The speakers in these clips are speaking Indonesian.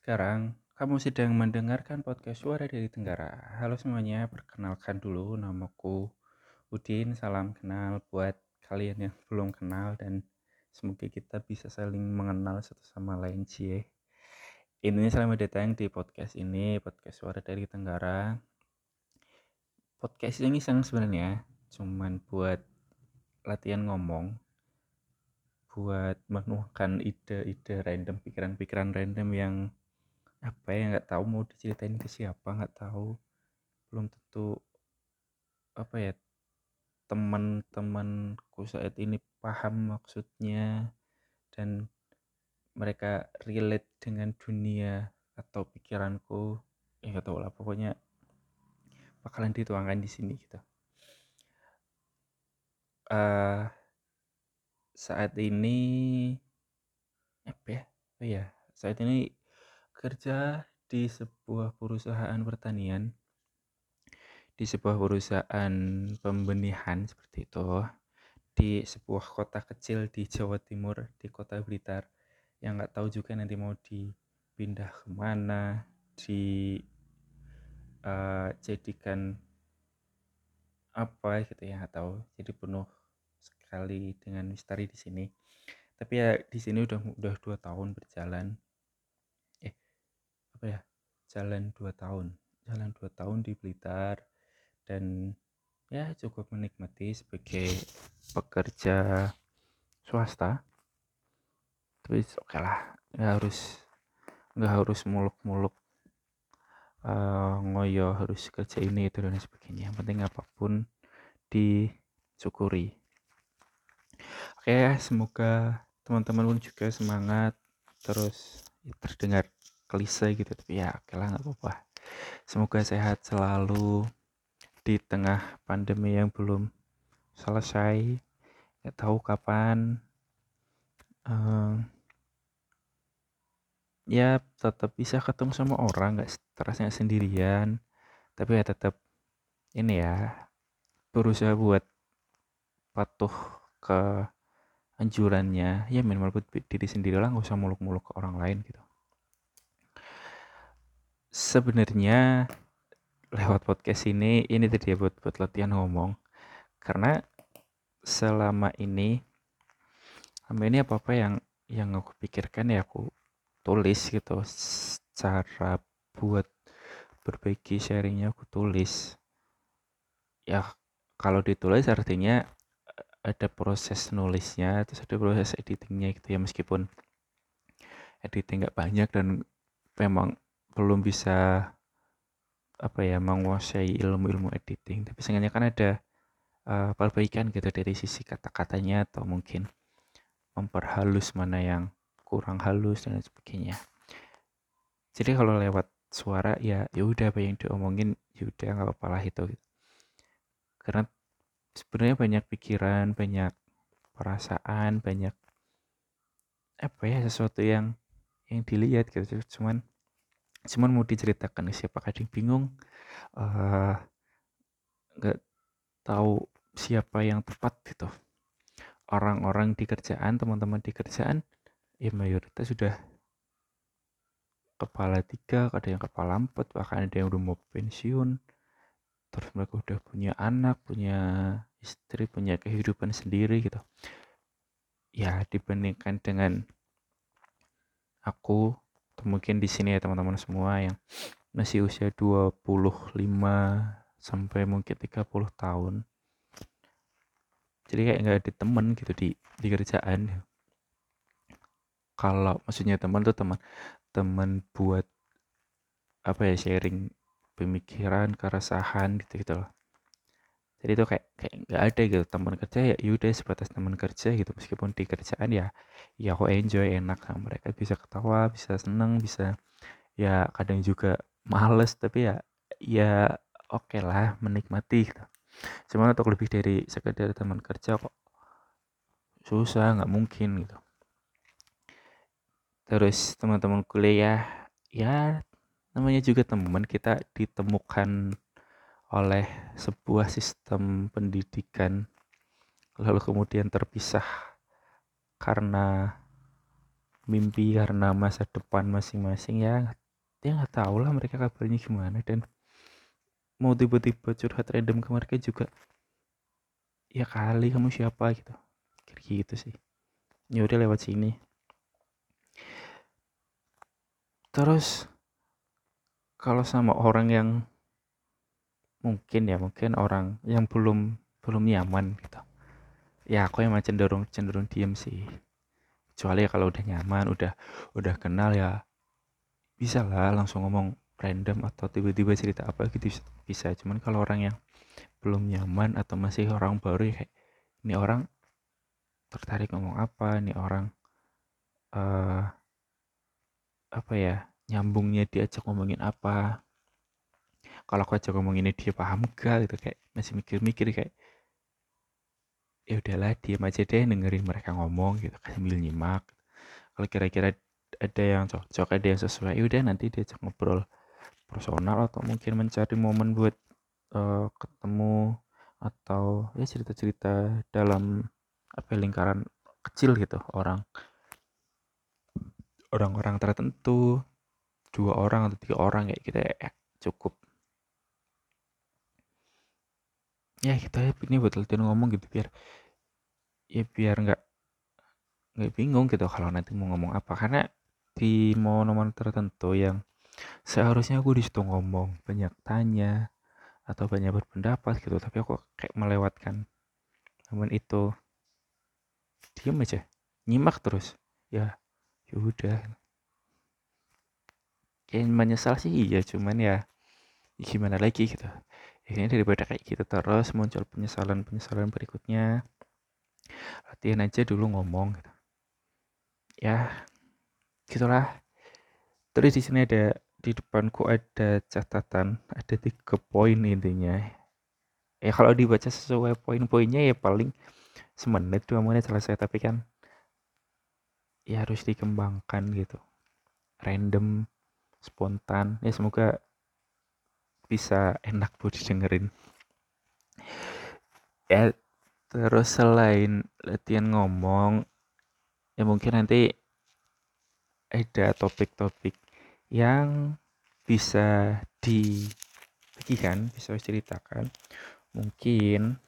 Sekarang kamu sedang mendengarkan podcast Suara dari Tenggara. Halo semuanya, perkenalkan dulu namaku Udin. Salam kenal buat kalian yang belum kenal dan semoga kita bisa saling mengenal satu sama lain cie. Ini selamat datang di podcast ini, podcast Suara dari Tenggara. Podcast ini sang sebenarnya cuman buat latihan ngomong buat menuangkan ide-ide random pikiran-pikiran random yang apa ya nggak tahu mau diceritain ke siapa nggak tahu. Belum tentu apa ya teman-temanku saat ini paham maksudnya dan mereka relate dengan dunia atau pikiranku. Ya nggak tahu lah pokoknya bakalan dituangkan di sini gitu. Uh, saat ini apa ya oh ya saat ini kerja di sebuah perusahaan pertanian di sebuah perusahaan pembenihan seperti itu di sebuah kota kecil di Jawa Timur di kota Blitar. Yang nggak tahu juga nanti mau dipindah ke mana di uh, jadikan apa gitu ya atau jadi penuh sekali dengan misteri di sini. Tapi ya di sini udah udah dua tahun berjalan apa ya jalan dua tahun. Jalan dua tahun di Blitar dan ya cukup menikmati sebagai pekerja swasta. Tapi oke okay lah nggak harus nggak harus muluk-muluk uh, ngoyo harus kerja ini itu dan sebagainya. Yang penting apa pun disyukuri. Oke okay, semoga teman-teman pun juga semangat terus terdengar klise gitu. Tapi ya oke lah nggak apa-apa. Semoga sehat selalu di tengah pandemi yang belum selesai. Nggak tahu kapan. Um, ya tetap bisa ketemu sama orang nggak terasa sendirian. Tapi ya tetap ini ya berusaha buat patuh ke anjurannya. Ya minimal buat diri sendiri lah nggak usah muluk-muluk ke orang lain gitu sebenarnya lewat podcast ini ini tadi ya buat buat latihan ngomong. Karena selama ini selama ini apa apa yang yang aku pikirkan ya aku tulis gitu. Cara buat berbagi sharingnya aku tulis. Ya kalau ditulis artinya ada proses nulisnya terus ada proses editingnya gitu ya. Meskipun editing nggak banyak dan memang belum bisa apa ya menguasai ilmu-ilmu editing. Tapi seenggaknya kan ada uh, perbaikan gitu dari sisi kata-katanya atau mungkin memperhalus mana yang kurang halus dan sebagainya. Jadi kalau lewat suara ya ya udah apa yang diomongin ya udah nggak apa-apa lah itu. Karena sebenarnya banyak pikiran banyak perasaan banyak apa ya sesuatu yang yang dilihat gitu. Cuman cuman mau diceritakan ke siapa kadang bingung uh, tahu siapa yang tepat gitu. Orang-orang di kerjaan teman-teman di kerjaan ya mayoritas sudah kepala tiga ada yang kepala empat bahkan ada yang udah mau pensiun. Terus mereka udah punya anak punya istri punya kehidupan sendiri gitu. Ya dibandingkan dengan aku mungkin di sini ya teman-teman semua yang masih usia 25 sampai mungkin 30 tahun. Jadi kayak nggak ada temen gitu di di kerjaan. Kalau maksudnya teman tuh teman teman buat apa ya sharing pemikiran keresahan gitu gitu loh jadi itu kayak kayak nggak ada gitu teman kerja ya yaudah sebatas teman kerja gitu. Meskipun di kerjaan ya ya aku enjoy enak sama mereka. Bisa ketawa bisa seneng bisa ya kadang juga males tapi ya ya oke okay lah menikmati gitu. Cuma untuk lebih dari sekedar teman kerja kok susah nggak mungkin gitu. Terus teman-teman kuliah ya namanya juga teman kita ditemukan oleh sebuah sistem pendidikan lalu kemudian terpisah karena mimpi karena masa depan masing-masing. Ya dia nggak tahu lah mereka kabarnya gimana. Dan mau tiba-tiba curhat random ke mereka juga ya kali kamu siapa? gitu. Kayak gitu sih. Ya udah lewat sini. Terus kalau sama orang yang mungkin ya mungkin orang yang belum belum nyaman gitu. Ya aku emang cenderung cenderung diem sih. Kecuali ya kalau udah nyaman udah udah kenal ya bisa lah langsung ngomong random atau tiba-tiba cerita apa gitu bisa cuman kalau orang yang belum nyaman atau masih orang baru ya kayak ini orang tertarik ngomong apa ini orang uh, apa ya nyambungnya diajak ngomongin apa kalau aku ajak ngomongin ini dia paham gak gitu. Kayak masih mikir-mikir kayak ya udahlah diam aja deh dengerin mereka ngomong gitu. Sambil nyimak. Kalau kira-kira ada yang cocok ada yang sesuai ya udah nanti diajak ngobrol personal atau mungkin mencari momen buat uh, ketemu atau ya cerita-cerita dalam apa ya, lingkaran kecil gitu orang. Orang-orang tertentu dua orang atau tiga orang kayak gitu ya cukup ya kita ini buat latihan ngomong gitu biar ya biar nggak nggak bingung gitu kalau nanti mau ngomong apa. Karena di momen-momen tertentu yang seharusnya aku di situ ngomong banyak tanya atau banyak berpendapat gitu tapi aku kayak melewatkan momen itu. Diam aja nyimak terus. Ya yaudah kayak menyesal sih iya cuman ya gimana lagi gitu ini daripada kayak gitu terus muncul penyesalan penyesalan berikutnya. Latihan aja dulu ngomong gitu. Ya gitulah. Terus di sini ada di depanku ada catatan ada tiga poin intinya. Ya kalau dibaca sesuai poin-poinnya ya paling semenit dua menit selesai tapi kan ya harus dikembangkan gitu. Random spontan. Ya semoga bisa enak buat didengerin. Ya terus selain latihan ngomong ya mungkin nanti ada topik-topik yang bisa dibagikan bisa ceritakan mungkin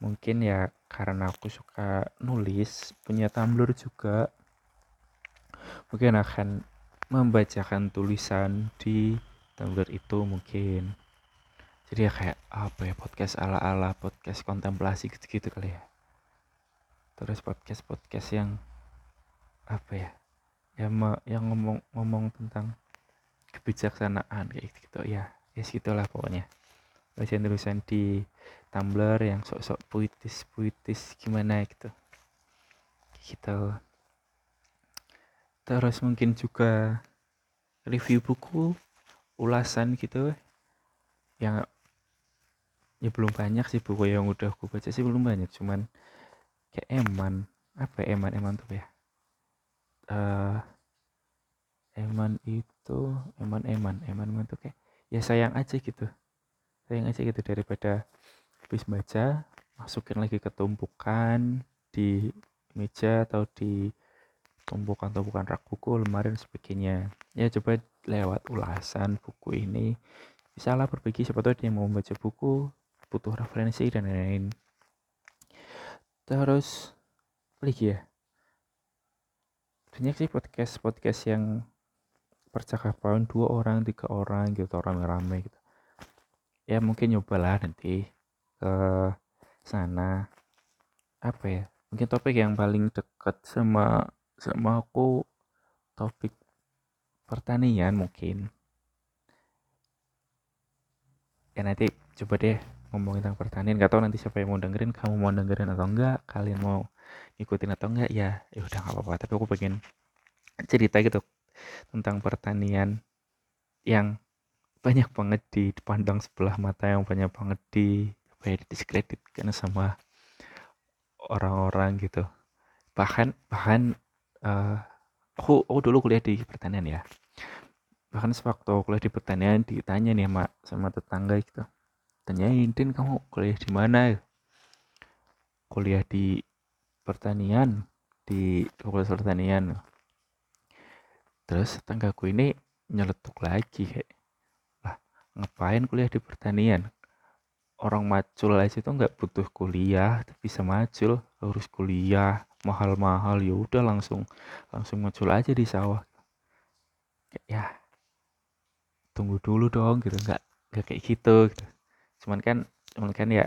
mungkin ya karena aku suka nulis punya Tumblr juga mungkin akan membacakan tulisan di Tumblr itu mungkin. Jadi ya kayak apa ya podcast ala-ala podcast kontemplasi gitu-gitu kali ya. Terus podcast podcast yang apa ya yang yang ngomong ngomong tentang kebijaksanaan kayak gitu ya ya segitulah pokoknya. Tulisan-tulisan di Tumblr yang sok-sok puitis puitis gimana gitu. Gitu. Terus mungkin juga review buku ulasan gitu. Yang ya belum banyak sih buku yang udah aku baca sih belum banyak. Cuman kayak eman. Apa ya, eman? Eman tuh ya? Uh, eman itu eman eman. Eman eman tuh kayak ya sayang aja gitu. Sayang aja gitu daripada habis baca masukin lagi ke tumpukan di meja atau di tumpukan-tumpukan rak buku lemari dan sebagainya. Ya coba lewat ulasan buku ini bisa lah berbagi siapa tahu dia mau membaca buku butuh referensi dan lain-lain. Terus lagi ya. Banyak sih podcast podcast yang percakapan dua orang tiga orang gitu orang rame gitu. Ya mungkin nyobalah nanti ke sana. Apa ya? Mungkin topik yang paling dekat sama sama aku topik pertanian mungkin. Ya nanti coba deh ngomongin tentang pertanian. Gak tau nanti siapa yang mau dengerin kamu mau dengerin atau enggak kalian mau ikutin atau enggak ya ya udah nggak apa-apa. Tapi aku pengen cerita gitu tentang pertanian yang banyak banget di dipandang sebelah mata yang banyak banget di apa ya karena sama orang-orang gitu. Bahkan bahkan uh, aku aku dulu kuliah di pertanian ya bahkan sewaktu kuliah di pertanian ditanya nih sama sama tetangga gitu. Tanyain Din kamu kuliah di mana? Kuliah di pertanian di fakultas pertanian. Terus tetanggaku ini nyeletuk lagi kayak lah ngapain kuliah di pertanian? Orang macul aja tuh nggak butuh kuliah tapi bisa macul harus kuliah mahal-mahal ya udah langsung langsung macul aja di sawah. Kayak ya tunggu dulu dong gitu. Nggak nggak kayak gitu, gitu. Cuman kan cuman kan ya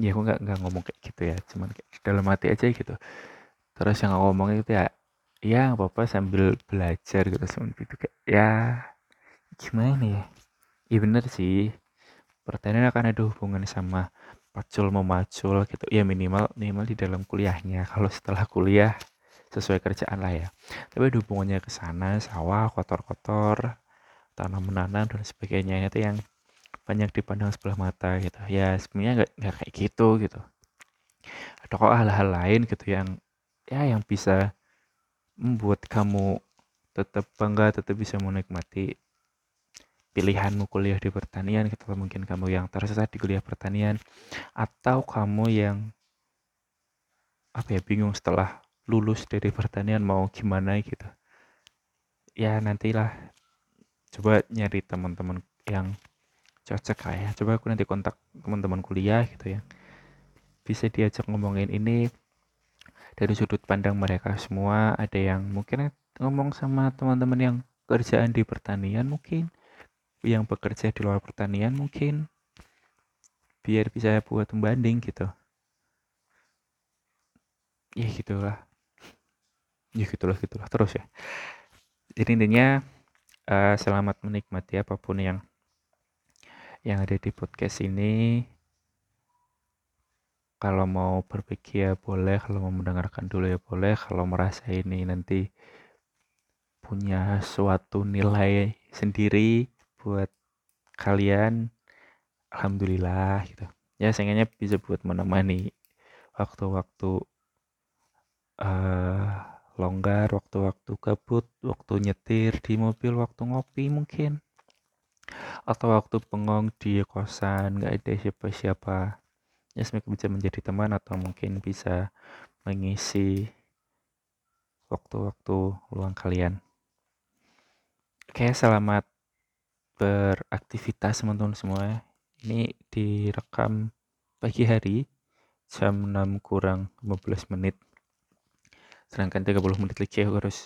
ya aku nggak nggak ngomong kayak gitu ya. Cuman kayak dalam hati aja gitu. Terus yang aku ngomong itu ya ya apa apa sambil belajar gitu. Cuman itu kayak ya gimana ya? Iya bener sih. Pertanyaan akan ada hubungan sama pacul memacul gitu. Ya minimal minimal di dalam kuliahnya. Kalau setelah kuliah sesuai kerjaan lah ya. Tapi hubungannya ke sana sawah kotor-kotor tanam menanam dan sebagainya. Itu yang banyak dipandang sebelah mata gitu. Ya sebenarnya nggak nggak kayak gitu gitu. Ada kok hal-hal lain gitu yang ya yang bisa membuat kamu tetap bangga tetap bisa menikmati pilihanmu kuliah di pertanian gitu. Mungkin kamu yang tersesat di kuliah pertanian. Atau kamu yang apa ya bingung setelah lulus dari pertanian mau gimana gitu. Ya nantilah coba nyari teman-teman yang cocok lah ya. Coba aku nanti kontak teman-teman kuliah gitu ya. Bisa diajak ngomongin ini dari sudut pandang mereka semua. Ada yang mungkin ngomong sama teman-teman yang kerjaan di pertanian mungkin yang bekerja di luar pertanian mungkin biar bisa buat pembanding gitu. Ya gitulah. Ya gitulah gitulah. Terus ya. Jadi intinya uh, selamat menikmati apa pun yang yang ada di podcast ini. Kalau mau berpikir ya boleh kalau mau mendengarkan dulu ya boleh. Kalau merasa ini nanti punya suatu nilai sendiri buat kalian alhamdulillah gitu. Ya seenggaknya bisa buat menemani waktu-waktu uh, longgar waktu-waktu kabut waktu nyetir di mobil waktu ngopi mungkin. Atau waktu pengong di kosan nggak ada siapa-siapa. Ya semoga bisa menjadi teman atau mungkin bisa mengisi waktu-waktu luang kalian. Oke selamat beraktivitas teman-teman semua. Ini direkam pagi hari jam 6 kurang 15 menit sedangkan 30 menit lagi aku harus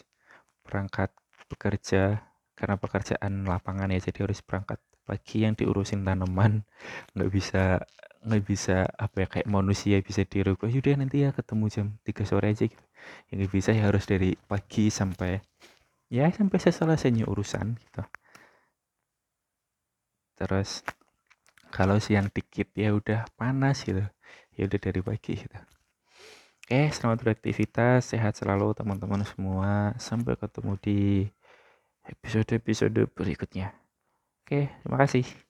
berangkat bekerja karena pekerjaan lapangan ya jadi harus berangkat pagi yang diurusin tanaman. Nggak bisa nggak bisa apa ya kayak manusia bisa dirubah yaudah nanti ya ketemu jam 3 sore aja gitu. Yang nggak bisa ya harus dari pagi sampai ya sampai selesainya urusan gitu. Terus kalau siang dikit ya udah panas gitu. Ya udah dari pagi gitu oke selamat beraktivitas sehat selalu teman-teman semua sampai ketemu di episode-episode berikutnya. Oke, terima kasih.